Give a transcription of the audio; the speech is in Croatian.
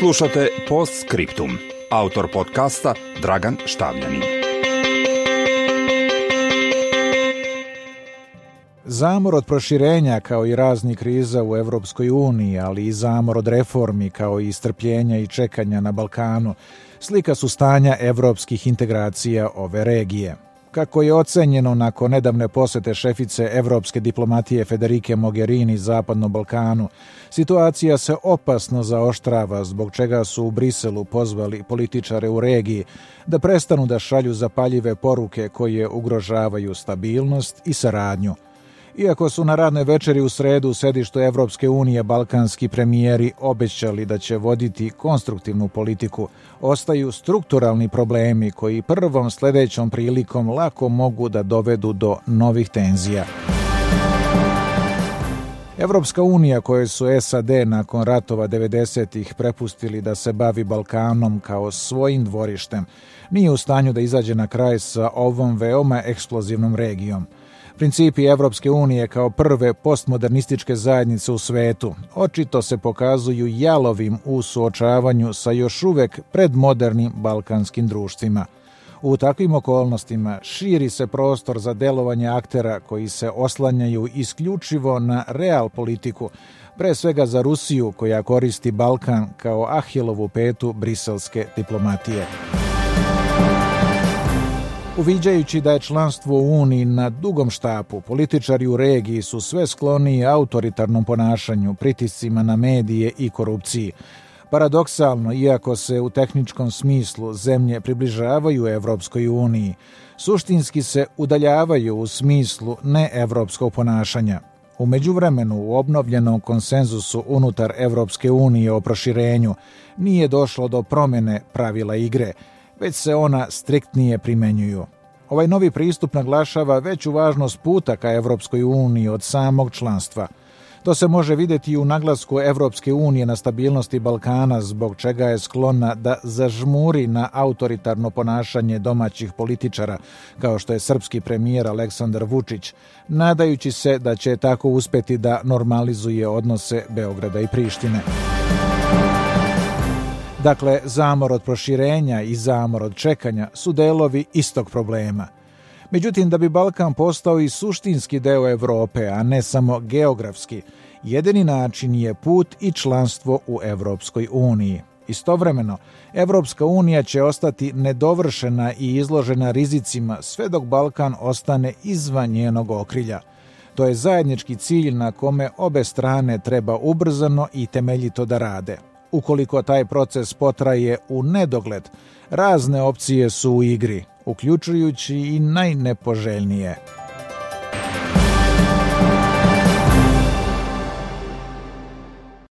Slušate Post Scriptum. Autor podcasta Dragan Štavljanin. Zamor od proširenja kao i razni kriza u Europskoj uniji, ali i zamor od reformi kao i strpljenja i čekanja na Balkanu, slika su stanja evropskih integracija ove regije. Kako je ocenjeno nakon nedavne posete šefice evropske diplomatije Federike Mogherini Zapadnom Balkanu, situacija se opasno zaoštrava zbog čega su u Briselu pozvali političare u regiji da prestanu da šalju zapaljive poruke koje ugrožavaju stabilnost i saradnju – iako su na radnoj večeri u sredu u sedištu Evropske unije balkanski premijeri obećali da će voditi konstruktivnu politiku, ostaju strukturalni problemi koji prvom sledećom prilikom lako mogu da dovedu do novih tenzija. Evropska unija koje su SAD nakon ratova 90-ih prepustili da se bavi Balkanom kao svojim dvorištem, nije u stanju da izađe na kraj sa ovom veoma eksplozivnom regijom – Principi Evropske unije kao prve postmodernističke zajednice u svetu očito se pokazuju jalovim u suočavanju sa još uvek predmodernim balkanskim društvima. U takvim okolnostima širi se prostor za delovanje aktera koji se oslanjaju isključivo na real politiku, pre svega za Rusiju koja koristi Balkan kao ahilovu petu briselske diplomatije. Uviđajući da je članstvo u Uniji na dugom štapu, političari u regiji su sve skloniji autoritarnom ponašanju, pritiscima na medije i korupciji. Paradoksalno, iako se u tehničkom smislu zemlje približavaju Evropskoj uniji, suštinski se udaljavaju u smislu neevropskog ponašanja. U međuvremenu, u obnovljenom konsenzusu unutar Evropske unije o proširenju nije došlo do promene pravila igre – već se ona striktnije primenjuju. Ovaj novi pristup naglašava veću važnost puta ka Evropskoj uniji od samog članstva. To se može videti i u naglasku Evropske unije na stabilnosti Balkana, zbog čega je sklona da zažmuri na autoritarno ponašanje domaćih političara, kao što je srpski premijer Aleksandar Vučić, nadajući se da će tako uspeti da normalizuje odnose Beograda i Prištine. Dakle, zamor od proširenja i zamor od čekanja su delovi istog problema. Međutim, da bi Balkan postao i suštinski deo Evrope, a ne samo geografski, jedini način je put i članstvo u Evropskoj uniji. Istovremeno, Evropska unija će ostati nedovršena i izložena rizicima sve dok Balkan ostane izvan njenog okrilja. To je zajednički cilj na kome obe strane treba ubrzano i temeljito da rade – Ukoliko taj proces potraje u nedogled, razne opcije su u igri, uključujući i najnepoželjnije –